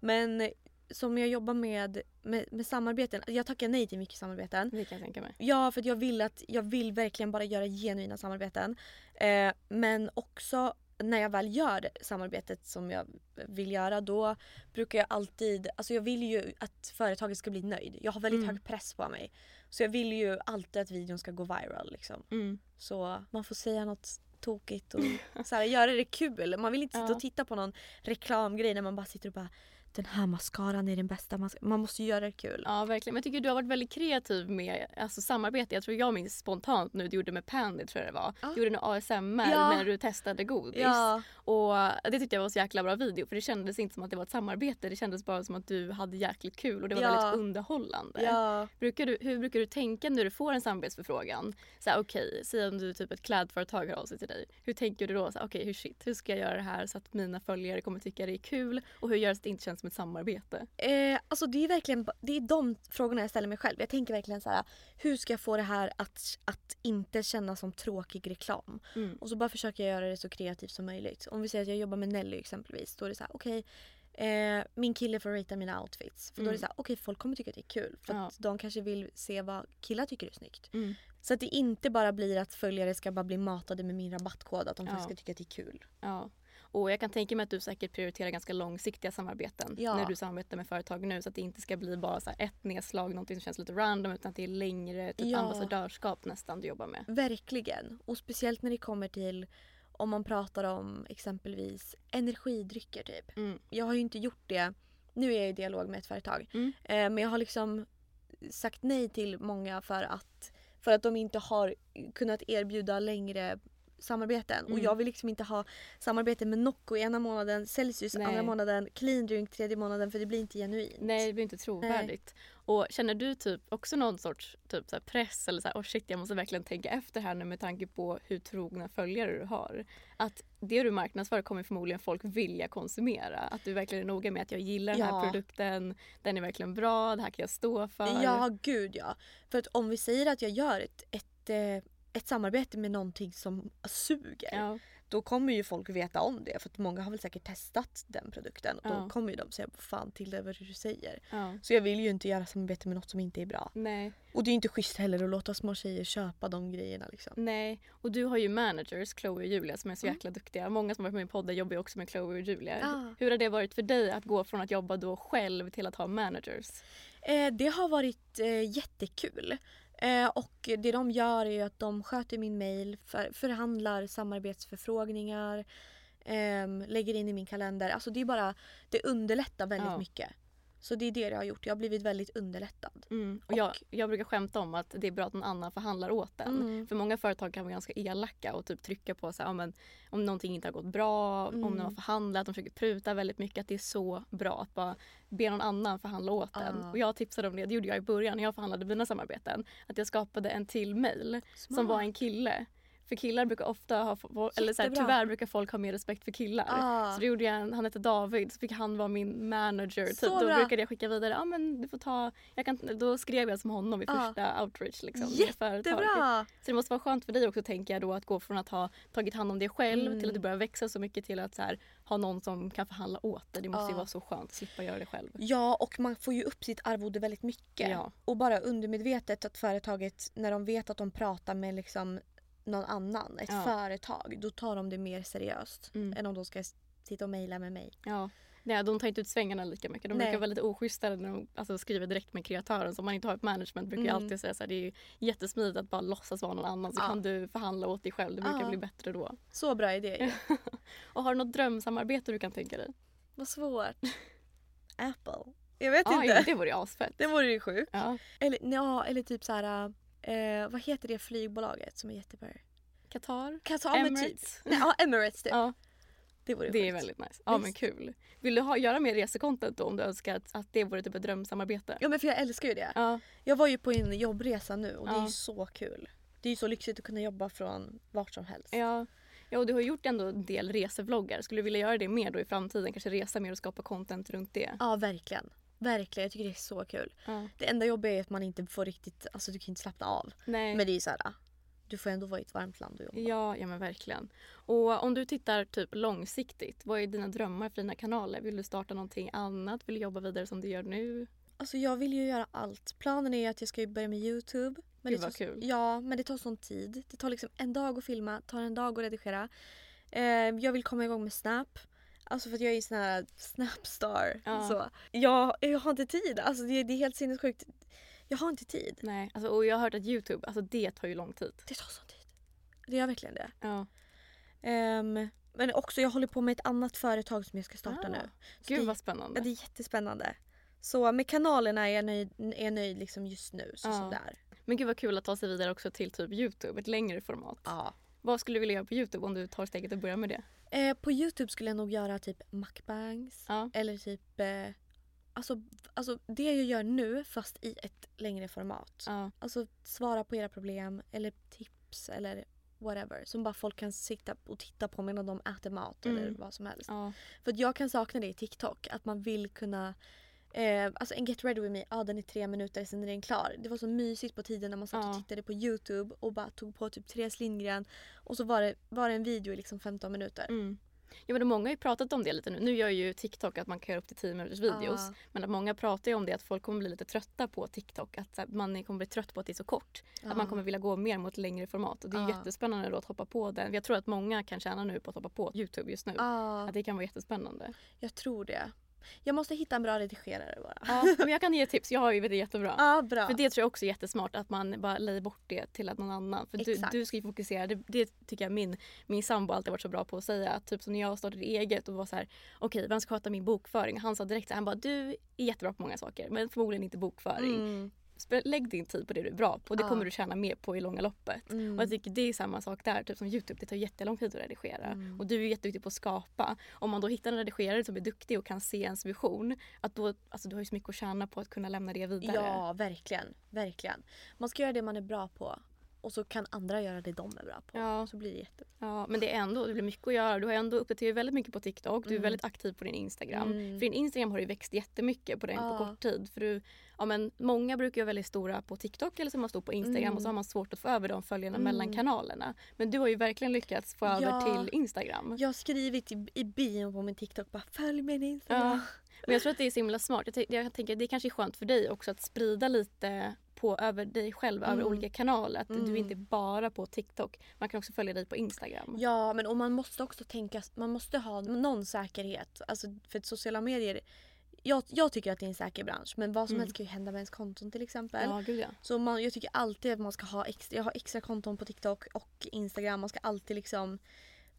Speaker 2: Men som jag jobbar med, med, med samarbeten, jag tackar nej till mycket samarbeten.
Speaker 1: Det kan jag tänka mig.
Speaker 2: Ja, för att jag vill, att, jag vill verkligen bara göra genuina samarbeten. Eh, men också när jag väl gör samarbetet som jag vill göra då brukar jag alltid, alltså jag vill ju att företaget ska bli nöjd. Jag har väldigt
Speaker 1: Mm.
Speaker 2: hög press på mig. Så jag vill ju alltid att videon ska gå viral liksom.
Speaker 1: Mm.
Speaker 2: Så man får säga något tokigt och så här, göra det kul. Man vill inte sitta och titta på någon reklamgrej när man bara sitter och bara den här mascaran är den bästa. Man, man måste göra det kul.
Speaker 1: Ja verkligen. Men jag tycker du har varit väldigt kreativ med alltså, samarbete. Jag tror jag minns spontant nu du gjorde med Pandy tror jag det var.
Speaker 2: Ja.
Speaker 1: Du gjorde en ASMR
Speaker 2: Ja.
Speaker 1: när du testade godis.
Speaker 2: Ja.
Speaker 1: Och det tyckte jag var så jäkla bra video för det kändes inte som att det var ett samarbete. Det kändes bara som att du hade jäkligt kul och det var
Speaker 2: Ja.
Speaker 1: väldigt underhållande.
Speaker 2: Ja.
Speaker 1: Brukar du, hur brukar du tänka när du får en samarbetsförfrågan? Så här, okej, säg om du typ ett klädföretag hör av sig till dig. Hur tänker du då? Okej, hur shit, hur ska jag göra det här så att mina följare kommer tycka det är kul? Och hur gör så att det inte känns som ett samarbete?
Speaker 2: Eh, alltså det är verkligen det är de frågorna jag ställer mig själv. Jag tänker verkligen så här: hur ska jag få det här att, att inte kännas som tråkig reklam?
Speaker 1: Mm.
Speaker 2: Och så bara försöker jag göra det så kreativt som möjligt. Om vi säger att jag jobbar med Nelly exempelvis. Då är det så här: okej eh, min kille får ratea mina outfits. För då är det
Speaker 1: Mm.
Speaker 2: så här: okej folk kommer tycka att det är kul. För
Speaker 1: Ja.
Speaker 2: att de kanske vill se vad killar tycker är snyggt.
Speaker 1: Mm.
Speaker 2: Så att det inte bara blir att följare ska bara bli matade med min rabattkod. Att de
Speaker 1: Ja.
Speaker 2: faktiskt ska tycka att det är kul.
Speaker 1: Ja. Och jag kan tänka mig att du säkert prioriterar ganska långsiktiga samarbeten
Speaker 2: Ja.
Speaker 1: när du samarbetar med företag nu så att det inte ska bli bara så ett nedslag, någonting som känns lite random utan att det är längre typ
Speaker 2: Ja.
Speaker 1: ambassadörskap nästan du jobbar med.
Speaker 2: Verkligen. Och speciellt när det kommer till om man pratar om exempelvis energidrycker typ.
Speaker 1: Mm.
Speaker 2: Jag har ju inte gjort det. Nu är jag i dialog med ett företag.
Speaker 1: Mm.
Speaker 2: Eh, men jag har liksom sagt nej till många för att, för att de inte har kunnat erbjuda längre samarbeten. Och
Speaker 1: Mm.
Speaker 2: jag vill liksom inte ha samarbete med Nocco ena månaden, Celsius
Speaker 1: Nej.
Speaker 2: andra månaden, Clean Drink tredje månaden för det blir inte genuint.
Speaker 1: Nej, det blir inte trovärdigt. Och känner du typ också någon sorts typ så press eller så här, oh shit jag måste verkligen tänka efter här nu med tanke på hur trogna följare du har. Att det du marknadsför kommer förmodligen folk vilja konsumera. Att du verkligen är noga med att jag gillar den
Speaker 2: Ja.
Speaker 1: här produkten, den är verkligen bra, det här kan jag stå för.
Speaker 2: Ja, gud ja. För att om vi säger att jag gör ett, ett, eh, ett samarbete med någonting som suger.
Speaker 1: Ja.
Speaker 2: Då kommer ju folk veta om det. För att många har väl säkert testat den produkten. Och
Speaker 1: Ja.
Speaker 2: då kommer ju de säga fan till det vad du säger.
Speaker 1: Ja.
Speaker 2: Så jag vill ju inte göra samarbete med något som inte är bra.
Speaker 1: Nej.
Speaker 2: Och det är ju inte schysst heller att låta små tjejer köpa de grejerna liksom.
Speaker 1: Nej, och du har ju managers, Chloe och Julia, som är så
Speaker 2: Mm.
Speaker 1: jäkla duktiga. Många som har varit med i podden jobbar ju också med Chloe och Julia. Hur har det varit för dig att gå från att jobba då själv till att ha managers?
Speaker 2: Eh, det har varit eh, jättekul. Eh, och det de gör är att de sköter min mail, för, förhandlar samarbetsförfrågningar, ehm, lägger in i min kalender. Alltså det är bara, det underlättar väldigt
Speaker 1: Ja.
Speaker 2: mycket. Så det är det det har gjort. Jag har blivit väldigt underlättad.
Speaker 1: Mm. Och jag, jag brukar skämta om att det är bra att någon annan förhandlar åt en.
Speaker 2: Mm.
Speaker 1: För många företag kan vara ganska elaka och typ trycka på så här, men, om någonting inte har gått bra, om
Speaker 2: Mm.
Speaker 1: de har förhandlat, de försöker pruta väldigt mycket. Att det är så bra att bara be någon annan förhandla åt en.
Speaker 2: Ah.
Speaker 1: Och jag tipsade om det, det gjorde jag i början när jag förhandlade mina samarbeten. Att jag skapade en till mail som
Speaker 2: Smart.
Speaker 1: var en kille. För killar brukar ofta ha, eller så här, tyvärr brukar folk ha mer respekt för killar.
Speaker 2: Ah.
Speaker 1: Så då gjorde jag, han hette David, så fick han vara min manager. Typ.
Speaker 2: Så
Speaker 1: Då
Speaker 2: bra.
Speaker 1: brukade jag skicka vidare, ja men du får ta, jag kan, då skrev jag som honom i
Speaker 2: Ah.
Speaker 1: första outreach liksom.
Speaker 2: Jättebra!
Speaker 1: Så det måste vara skönt för dig också tänker jag då att gå från att ha tagit hand om det själv
Speaker 2: Mm.
Speaker 1: till att du börjar växa så mycket till att så här, ha någon som kan förhandla åt dig. Det måste ju
Speaker 2: Ah.
Speaker 1: vara så skönt att slippa göra det själv.
Speaker 2: Ja, och man får ju upp sitt arvode väldigt mycket.
Speaker 1: Ja.
Speaker 2: Och bara undermedvetet att företaget, när de vet att de pratar med liksom någon annan, ett
Speaker 1: Ja.
Speaker 2: företag, då tar de det mer seriöst
Speaker 1: Mm.
Speaker 2: än om de ska sitta och mejla med mig.
Speaker 1: Ja. Nej, de tar inte ut svängarna lika mycket. De
Speaker 2: Nej.
Speaker 1: brukar vara lite oschysstare när de alltså, skriver direkt med kreatören. Så om man inte har ett management brukar jag
Speaker 2: Mm.
Speaker 1: alltid säga så här, det är jättesmidigt att bara låtsas vara någon annan så
Speaker 2: Ja.
Speaker 1: kan du förhandla åt dig själv. Det brukar
Speaker 2: Ja.
Speaker 1: bli bättre då.
Speaker 2: Så bra idé ju. [laughs]
Speaker 1: Och har du något drömsamarbete du kan tänka dig?
Speaker 2: Vad svårt. Apple. Jag vet
Speaker 1: Ja,
Speaker 2: inte.
Speaker 1: ja, det vore ju asfett.
Speaker 2: Det vore ju sjukt.
Speaker 1: Ja.
Speaker 2: Eller, ja, eller typ så här. Eh, vad heter det flygbolaget som är jättebra?
Speaker 1: Qatar?
Speaker 2: Qatar men
Speaker 1: Emirates?
Speaker 2: Typ. Nej, ja, Emirates typ.
Speaker 1: Ja,
Speaker 2: Det vore
Speaker 1: det är väldigt nice. Ja men kul. Vill du ha, göra mer resecontent då om du önskar att, att det vore typ ett drömsamarbete?
Speaker 2: Ja men för jag älskar ju det.
Speaker 1: Ja.
Speaker 2: Jag var ju på en jobbresa nu och det är
Speaker 1: Ja.
Speaker 2: ju så kul. Det är ju så lyxigt att kunna jobba från vart som helst.
Speaker 1: Ja. ja, och du har gjort ändå en del resevloggar. Skulle du vilja göra det mer då i framtiden? Kanske resa mer och skapa content runt det?
Speaker 2: Ja verkligen. Verkligen, jag tycker det är så kul.
Speaker 1: Ja.
Speaker 2: Det enda jobbiga är att man inte får riktigt, alltså du kan inte slappna av.
Speaker 1: Nej.
Speaker 2: Men det är ju såhär, du får ändå vara i ett varmt land och jobba.
Speaker 1: Ja, ja men verkligen. Och om du tittar typ långsiktigt, vad är dina drömmar för dina kanaler? Vill du starta någonting annat? Vill du jobba vidare som du gör nu?
Speaker 2: Alltså jag vill ju göra allt. Planen är att jag ska börja med Youtube. Men
Speaker 1: Gud,
Speaker 2: det
Speaker 1: vad
Speaker 2: tar,
Speaker 1: kul.
Speaker 2: Ja, men det tar sån tid. Det tar liksom en dag att filma, tar en dag att redigera. Eh, jag vill komma igång med Snap. Alltså för att jag är en sån här Snapstar.
Speaker 1: Ja.
Speaker 2: Så. Jag, jag har inte tid. Alltså det, det är helt sinnessjukt. Jag har inte tid.
Speaker 1: Nej, alltså, och jag har hört att Youtube, alltså det tar ju lång tid.
Speaker 2: Det tar sån tid. Det gör verkligen det.
Speaker 1: Ja.
Speaker 2: Ehm, Men också jag håller på med ett annat företag som jag ska starta
Speaker 1: Ah,
Speaker 2: nu. Så
Speaker 1: Gud
Speaker 2: det,
Speaker 1: vad spännande.
Speaker 2: ja, det är jättespännande. Så med kanalerna är jag nöjd, är jag nöjd liksom just nu. Så
Speaker 1: Ja.
Speaker 2: som det är.
Speaker 1: Men gud vad kul att ta sig vidare också till typ Youtube, ett längre format.
Speaker 2: Ja.
Speaker 1: Vad skulle du vilja göra på Youtube om du tar steget och börjar med det?
Speaker 2: Eh, på Youtube skulle jag nog göra typ mukbangs.
Speaker 1: Ja.
Speaker 2: Eller typ eh, alltså, alltså det jag gör nu fast i ett längre format.
Speaker 1: Ja.
Speaker 2: Alltså svara på era problem eller tips eller whatever. Som bara folk kan sitta och titta på medan de äter mat eller
Speaker 1: Mm.
Speaker 2: vad som helst.
Speaker 1: ja.
Speaker 2: För jag kan sakna det i TikTok. Att man vill kunna Eh, alltså en Get Ready With Me, ja den är tre minuter sen är den klar. Det var så mysigt på tiden när man satt och
Speaker 1: Ja.
Speaker 2: tittade på Youtube och bara tog på typ Therese Lindgren och så var det, var det en video i liksom 15 minuter.
Speaker 1: Mm. Ja, men många har ju pratat om det lite nu. Nu gör ju TikTok att man kan göra upp till 10 minuters videos.
Speaker 2: Ja.
Speaker 1: Men att många pratar ju om det att folk kommer bli lite trötta på TikTok. Att man kommer bli trött på att det är så kort. Att man kommer vilja gå mer mot längre format. Och det är
Speaker 2: Ja.
Speaker 1: jättespännande då att hoppa på den. Jag tror att många kan tjäna nu på att hoppa på Youtube just nu. Att det kan vara jättespännande.
Speaker 2: jag tror det. Jag måste hitta en bra redigerare bara.
Speaker 1: Ja, [laughs] men jag kan ge tips. Jag har ju det jättebra.
Speaker 2: Ja, bra.
Speaker 1: För det tror jag också är jättesmart att man bara lägger bort det till att någon annan. För du, du ska ju fokusera. Det, det tycker jag min, min sambo alltid varit så bra på att säga. Att typ som när jag startade eget och var så här, okej vem ska sköta min bokföring? Han sa direkt så här, han bara du är jättebra på många saker men förmodligen inte bokföring.
Speaker 2: Mm.
Speaker 1: Lägg din tid på det du är bra på. Det
Speaker 2: Ja.
Speaker 1: kommer du tjäna mer på i långa loppet.
Speaker 2: Mm.
Speaker 1: Och jag tycker det är samma sak där. Typ som Youtube, det tar jättelång tid att redigera.
Speaker 2: Mm.
Speaker 1: Och du är jätteduktig på att skapa. Om man då hittar en redigerare som är duktig och kan se ens vision. Att då, alltså du har ju så mycket att tjäna på att kunna lämna det vidare.
Speaker 2: Ja, verkligen. Verkligen. Man ska göra det man är bra på. Och så kan andra göra det de är bra på.
Speaker 1: Ja.
Speaker 2: Så blir det jätte...
Speaker 1: Ja, men det är ändå det blir mycket att göra. Du har ändå uppdaterat väldigt mycket på TikTok. Du är
Speaker 2: Mm.
Speaker 1: väldigt aktiv på din Instagram.
Speaker 2: Mm.
Speaker 1: För din Instagram har ju växt jättemycket på, den,
Speaker 2: Ja.
Speaker 1: på kort tid. För du, ja, men många brukar vara väldigt stora på TikTok eller så är man stor på Instagram
Speaker 2: Mm.
Speaker 1: och så har man svårt att få över de följarna
Speaker 2: Mm.
Speaker 1: mellan kanalerna. Men du har ju verkligen lyckats få
Speaker 2: Ja.
Speaker 1: över till Instagram.
Speaker 2: Jag har skrivit i, i bion på min TikTok bara följ min Instagram.
Speaker 1: Ja. Men jag tror att det är så himla smart. Jag, jag tänker det kanske är skönt för dig också att sprida lite på över dig själv, över
Speaker 2: Mm.
Speaker 1: olika kanaler. Att
Speaker 2: Mm.
Speaker 1: du inte bara på TikTok. Man kan också följa dig på Instagram.
Speaker 2: Ja, men och man måste också tänka, man måste ha någon säkerhet. Alltså för att sociala medier, jag, jag tycker att det är en säker bransch men vad som
Speaker 1: Mm.
Speaker 2: helst kan ju hända med ens konton till exempel.
Speaker 1: Ja, gud ja.
Speaker 2: Så man, jag tycker alltid att man ska ha extra, jag har extra konton på TikTok och Instagram. Man ska alltid liksom,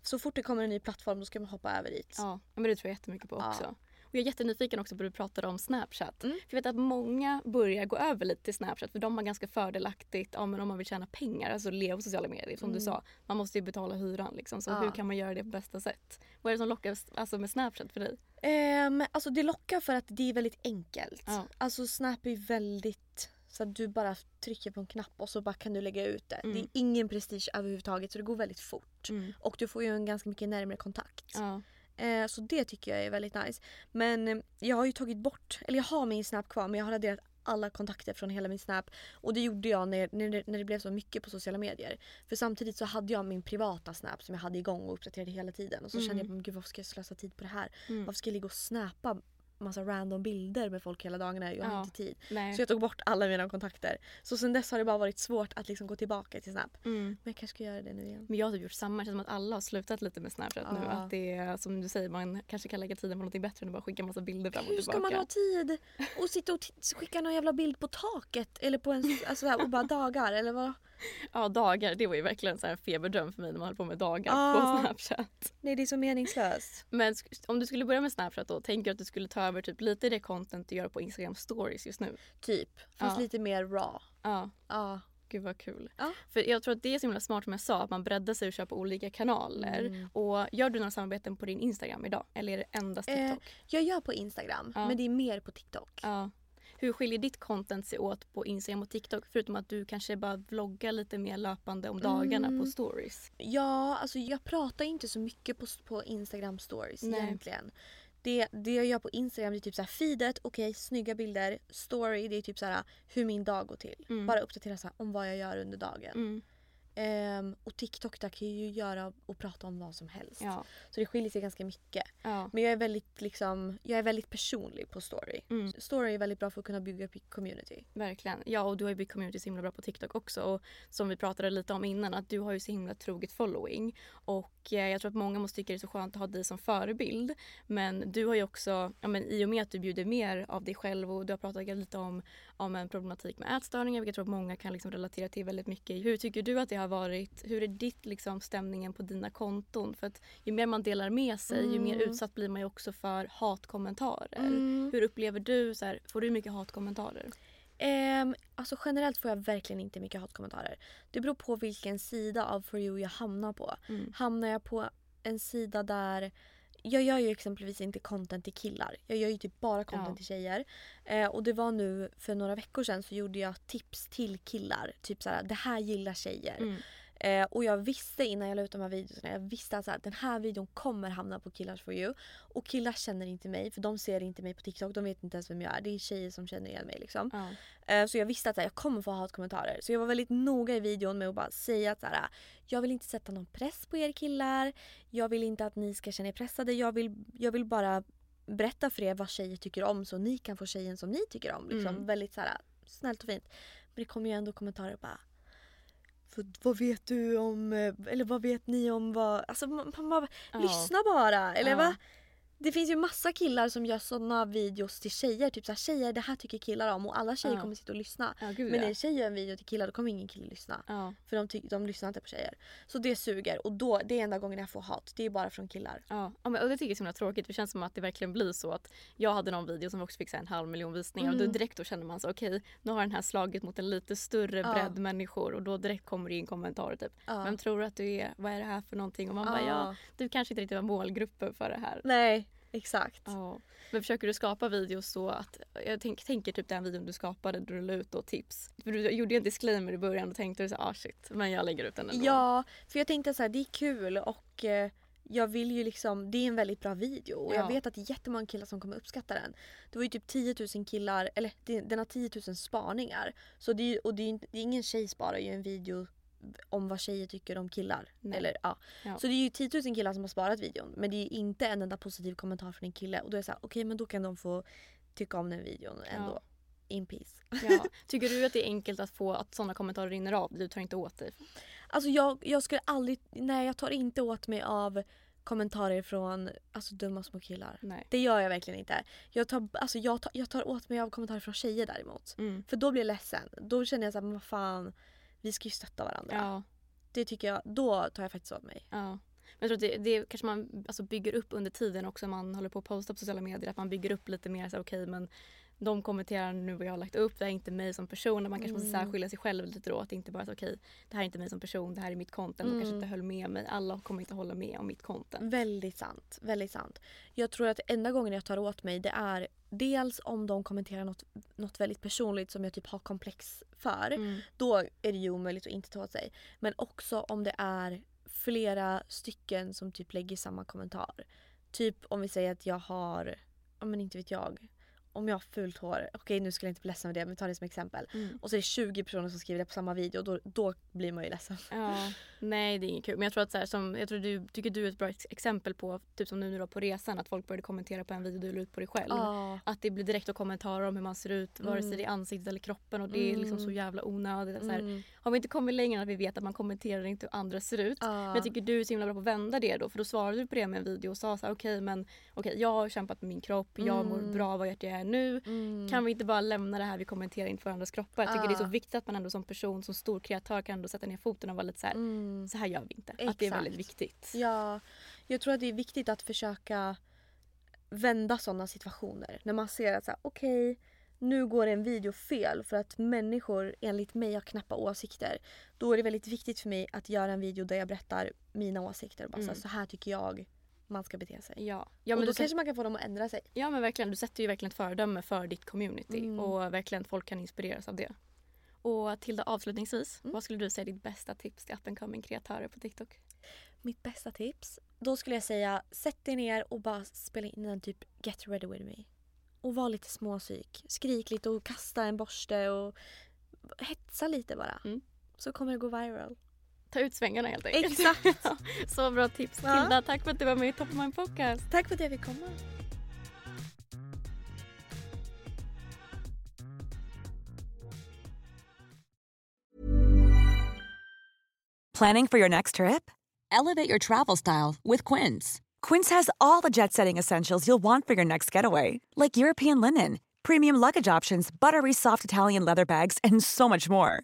Speaker 2: så fort det kommer en ny plattform då ska man hoppa över dit.
Speaker 1: Ja, men det tror jag jättemycket på också. Jag är jättenyfiken också på det du pratade om Snapchat.
Speaker 2: Mm.
Speaker 1: För jag vet att många börjar gå över lite till Snapchat för de har ganska fördelaktigt ja, men om man vill tjäna pengar, alltså leva på sociala medier. Som du sa, man måste ju betala hyran liksom. Så
Speaker 2: Mm. Ja.
Speaker 1: hur kan man göra det på bästa sätt? Vad är det som lockar alltså, med Snapchat för dig?
Speaker 2: Ehm, alltså det lockar för att det är väldigt enkelt.
Speaker 1: Ja.
Speaker 2: Alltså Snap är väldigt så att du bara trycker på en knapp och så bara kan du lägga ut det.
Speaker 1: Mm.
Speaker 2: Det är ingen prestige överhuvudtaget så det går väldigt fort. Och du får ju en ganska mycket närmare kontakt.
Speaker 1: Ja.
Speaker 2: Eh, så det tycker jag är väldigt nice. Men eh, jag har ju tagit bort, eller jag har min Snap kvar men jag har raderat alla kontakter från hela min Snap. Och det gjorde jag när, när, det, när det blev så mycket på sociala medier. För samtidigt så hade jag min privata Snap som jag hade igång och uppdaterade hela tiden. Och så kände jag, men gud varför ska jag slösa tid på det här?
Speaker 1: Mm.
Speaker 2: Varför ska jag ligga och snappa massa random bilder med folk hela dagarna? Jag har
Speaker 1: Ja.
Speaker 2: inte tid.
Speaker 1: Nej.
Speaker 2: Så jag tog bort alla mina kontakter. Så sen dess har det bara varit svårt att liksom gå tillbaka till Snap.
Speaker 1: Mm.
Speaker 2: Men jag kanske ska göra det nu igen.
Speaker 1: Men jag har typ gjort samma. Det känns som att alla har slutat lite med Snapchat nu.
Speaker 2: Ja.
Speaker 1: Att det är som du säger, man kanske kan lägga tiden på något bättre än att bara skicka massa bilder fram och
Speaker 2: Hur ska
Speaker 1: tillbaka.
Speaker 2: man ha tid och sitta och skicka någon jävla bild på taket eller på en alltså och bara dagar eller vad?
Speaker 1: Ja, dagar. Det var ju verkligen så här en feberdröm för mig när man höll på med dagar
Speaker 2: Ja.
Speaker 1: på Snapchat.
Speaker 2: Nej det är så meningslöst.
Speaker 1: Men om du skulle börja med Snapchat då, tänker du att du skulle ta över typ lite det content du gör på Instagram stories just nu?
Speaker 2: Typ. Fast
Speaker 1: Ja.
Speaker 2: lite mer raw.
Speaker 1: Ja,
Speaker 2: Ja.
Speaker 1: gud vad kul.
Speaker 2: Ja.
Speaker 1: För jag tror att det är så himla smart som jag sa, att man breddar sig och kör på olika kanaler.
Speaker 2: Mm.
Speaker 1: Och gör du några samarbeten på din Instagram idag? Eller är det endast
Speaker 2: Eh,
Speaker 1: TikTok?
Speaker 2: jag gör på Instagram
Speaker 1: Ja.
Speaker 2: men det är mer på TikTok.
Speaker 1: Ja. Hur skiljer ditt content sig åt på Instagram och TikTok? Förutom att du kanske bara vloggar lite mer löpande om dagarna
Speaker 2: Mm.
Speaker 1: på stories.
Speaker 2: Ja, alltså jag pratar inte så mycket på, på Instagram stories
Speaker 1: Nej.
Speaker 2: egentligen. Det, det jag gör på Instagram det är typ så här feedet, okej snygga bilder. Story det är typ så här hur min dag går till.
Speaker 1: Mm.
Speaker 2: Bara uppdatera så om vad jag gör under dagen.
Speaker 1: Mm.
Speaker 2: Ehm, och TikTok där kan ju göra och prata om vad som helst.
Speaker 1: Ja.
Speaker 2: Så det skiljer sig ganska mycket.
Speaker 1: Ja.
Speaker 2: Men jag är väldigt, liksom, jag är väldigt personlig på story.
Speaker 1: Mm.
Speaker 2: Story är väldigt bra för att kunna bygga upp community.
Speaker 1: Verkligen. Ja, och du har ju byggt community så himla bra på TikTok också. Och som vi pratade lite om innan, att du har ju så himla troget following. Och eh, jag tror att många måste tycka det är så skönt att ha dig som förebild. Men du har ju också, ja, men i och med att du bjuder mer av dig själv och du har pratat lite om, om en problematik med ätstörningar, vilket jag tror att många kan liksom relatera till väldigt mycket. Hur tycker du att det har här varit, hur är ditt liksom stämningen på dina konton? För att ju mer man delar med sig ju mer
Speaker 2: Mm.
Speaker 1: utsatt blir man ju också för hatkommentarer.
Speaker 2: Mm.
Speaker 1: Hur upplever du, så här, får du mycket hatkommentarer?
Speaker 2: Ehm, alltså generellt får jag verkligen inte mycket hatkommentarer. Det beror på vilken sida av For You jag hamnar på.
Speaker 1: Mm.
Speaker 2: Hamnar jag på en sida där jag gör ju exempelvis inte content till killar. Jag gör ju typ bara content
Speaker 1: Ja.
Speaker 2: till tjejer. Eh, och det var nu för några veckor sedan så gjorde jag tips till killar. Typ såhär, det här gillar tjejer.
Speaker 1: Mm.
Speaker 2: Eh, och jag visste innan jag la ut de här videorna, jag visste att så här, den här videon kommer hamna på Killars for you. Och killar känner inte mig för de ser inte mig på TikTok, de vet inte ens vem jag är. Det är tjejer som känner igen mig liksom.
Speaker 1: Ja.
Speaker 2: Eh, Så jag visste att här, jag kommer få hatkommentarer. Så jag var väldigt noga i videon med att bara säga att så här, jag vill inte sätta någon press på er killar. Jag vill inte att ni ska känna er pressade. Jag vill, jag vill bara berätta för er vad tjejer tycker om så ni kan få tjejen som ni tycker om. Liksom.
Speaker 1: Mm.
Speaker 2: Väldigt så här, snällt och fint. Men det kommer ju ändå kommentarer bara "För vad vet du om, eh, eller vad vet ni om vad, alltså man, man bara,
Speaker 1: Ja.
Speaker 2: lyssna bara. Eller
Speaker 1: Ja.
Speaker 2: va? Det finns ju massa killar som gör såna videos till tjejer. Typ såhär tjejer det här tycker killar om och alla tjejer
Speaker 1: Ja.
Speaker 2: kommer sitta och lyssna.
Speaker 1: Ja, gud
Speaker 2: Men när
Speaker 1: ja.
Speaker 2: en tjej gör en video till killar då kommer ingen kille lyssna.
Speaker 1: ja.
Speaker 2: För de, ty- de lyssnar inte på tjejer. Så det suger och då, det är enda gången jag får hat. Det är bara från killar.
Speaker 1: Ja, ja, men, och det tycker jag är så himla tråkigt. Det känns som att det verkligen blir så att jag hade någon video som också fick en halv miljon visningar och
Speaker 2: Mm.
Speaker 1: då direkt då känner man så okej nu har den här slagit mot en lite större
Speaker 2: Ja.
Speaker 1: bredd människor och då direkt kommer det in kommentarer typ
Speaker 2: Ja.
Speaker 1: Vem tror du att du är? Vad är det här för någonting? Och man bara ja, du kanske inte riktigt var målgruppen för det här.
Speaker 2: Nej, exakt.
Speaker 1: Ja. Men försöker du skapa videos så att, jag tänk, tänker typ den videon du skapade där du la ut då tips. För du gjorde ju en disclaimer i början och tänkte så ah shit, men jag lägger ut den ändå.
Speaker 2: Ja, för jag tänkte så här, det är kul och eh, jag vill ju liksom, det är en väldigt bra video och
Speaker 1: Ja.
Speaker 2: jag vet att det är jättemånga killar som kommer uppskatta den. Det var ju typ 10 000 killar, eller den har 10 000 spaningar. Så det är, och det är, det är ingen tjej sparar ju en video om vad tjejer tycker om killar.
Speaker 1: Nej.
Speaker 2: Eller, ja.
Speaker 1: Ja.
Speaker 2: Så det är ju 10 000 killar som har sparat videon men det är inte en enda positiv kommentar från en kille och då är det så här, okej men då kan de få tycka om den videon ändå.
Speaker 1: Ja.
Speaker 2: In peace.
Speaker 1: Ja. Tycker du att det är enkelt att få att sådana kommentarer rinner av? Du tar inte åt dig?
Speaker 2: Alltså jag, jag skulle aldrig, nej jag tar inte åt mig av kommentarer från alltså, dumma små killar.
Speaker 1: Nej.
Speaker 2: Det gör jag verkligen inte. Jag tar, alltså, jag, tar, jag tar åt mig av kommentarer från tjejer däremot.
Speaker 1: Mm.
Speaker 2: För då blir jag ledsen. Då känner jag såhär, vad fan, vi ska ju stötta varandra.
Speaker 1: Ja.
Speaker 2: Det tycker jag, då tar jag faktiskt åt mig.
Speaker 1: Ja. Men jag tror att det, det kanske man alltså bygger upp under tiden också. Man håller på att posta på sociala medier. Att man bygger upp lite mer så okej men de kommenterar nu vad jag har lagt upp. Det är inte mig som person. Man kanske måste
Speaker 2: Mm.
Speaker 1: särskilja sig själv lite då. Att det inte bara så okej det här är inte mig som person. Det här är mitt content. De kanske
Speaker 2: Mm.
Speaker 1: inte höll med mig. Alla kommer inte hålla med om mitt content.
Speaker 2: Väldigt sant. Väldigt sant. Jag tror att enda gången jag tar åt mig det är dels om de kommenterar något, något väldigt personligt som jag typ har komplex för.
Speaker 1: Mm.
Speaker 2: Då är det ju omöjligt att inte ta åt sig. Men också om det är flera stycken som typ lägger samma kommentar. Typ om vi säger att jag har, ja men inte vet jag, om jag har fult hår. Okej nu skulle jag inte bli ledsen med det men ta det som exempel.
Speaker 1: Mm.
Speaker 2: Och så är det 20 personer som skriver det på samma video då, då blir man ju ledsen.
Speaker 1: Ja, nej det är inget kul. Men jag tror att så här, som, jag tror du, tycker du är ett bra ex- exempel på, typ som nu, nu då på resan, att folk började kommentera på en video du la ut på dig själv.
Speaker 2: Ja.
Speaker 1: Att det blir direkt och kommentarer om hur man ser ut, vare sig
Speaker 2: Mm.
Speaker 1: det är ansiktet eller kroppen och det är liksom så
Speaker 2: Mm.
Speaker 1: jävla onödigt. Så här,
Speaker 2: Mm.
Speaker 1: har vi inte kommit längre än att vi vet att man kommenterar inte hur andra ser ut.
Speaker 2: Ja.
Speaker 1: Men jag tycker du är så himla bra på att vända det då för då svarade du på det med en video och sa så här, okej men okej jag har kämpat med min kropp, jag mår
Speaker 2: Mm.
Speaker 1: bra av vart jag är nu.
Speaker 2: Mm.
Speaker 1: Kan vi inte bara lämna det här, vi kommenterar inte varandras kroppar. Jag tycker det är så
Speaker 2: Ah.
Speaker 1: viktigt att man ändå som person, som stor kreatör kan ändå sätta ner foten och vara lite så här,
Speaker 2: Mm.
Speaker 1: så här gör vi inte. Att det är väldigt
Speaker 2: Exakt.
Speaker 1: viktigt.
Speaker 2: Ja, jag tror att det är viktigt att försöka vända sådana situationer. När man ser att så här, okej, nu går en video fel för att människor enligt mig har knappa åsikter. Då är det väldigt viktigt för mig att göra en video där jag berättar mina åsikter. Bara så, här,
Speaker 1: Mm.
Speaker 2: så här tycker jag man ska bete sig.
Speaker 1: Ja, ja
Speaker 2: och
Speaker 1: men,
Speaker 2: då
Speaker 1: du
Speaker 2: kanske man kan få dem att ändra sig.
Speaker 1: ja men verkligen, du sätter ju verkligen ett föredöme för ditt community
Speaker 2: Mm.
Speaker 1: och verkligen folk kan inspireras av det. Och Tilda avslutningsvis,
Speaker 2: Mm.
Speaker 1: vad skulle du säga är ditt bästa tips till up and coming kreatörer på TikTok?
Speaker 2: Mitt bästa tips? Då skulle jag säga sätt dig ner och bara spela in en typ Get ready with me. Och var lite småsyk. Skrik lite och kasta en borste och hetsa lite bara.
Speaker 1: Mm.
Speaker 2: Så kommer det gå viral.
Speaker 1: Ta ut svängarna helt enkelt.
Speaker 2: Exakt. [laughs]
Speaker 1: Så bra tips.
Speaker 2: Ja.
Speaker 1: Tilda, tack för att du var med i Top of Mind Podcast.
Speaker 2: Tack för att jag fick komma.
Speaker 5: Planning for your next trip?
Speaker 6: Elevate your travel style with Quince.
Speaker 5: Quince has all the jet setting essentials you'll want for your next getaway, like European linen, premium luggage options, buttery soft Italian leather bags, and so much more.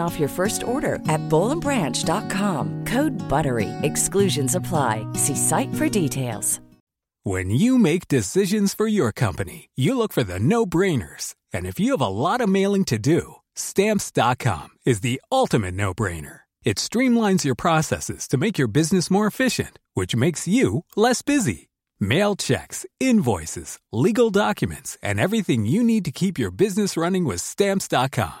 Speaker 7: off your first order at bowlandbranch.com. Code BUTTERY. Exclusions apply. See site for details.
Speaker 8: When you make decisions for your company, you look for the no-brainers. And if you have a lot of mailing to do, stamps.com is the ultimate no-brainer. It streamlines your processes to make your business more efficient, which makes you less busy. Mail checks, invoices, legal documents, and everything you need to keep your business running with stamps.com.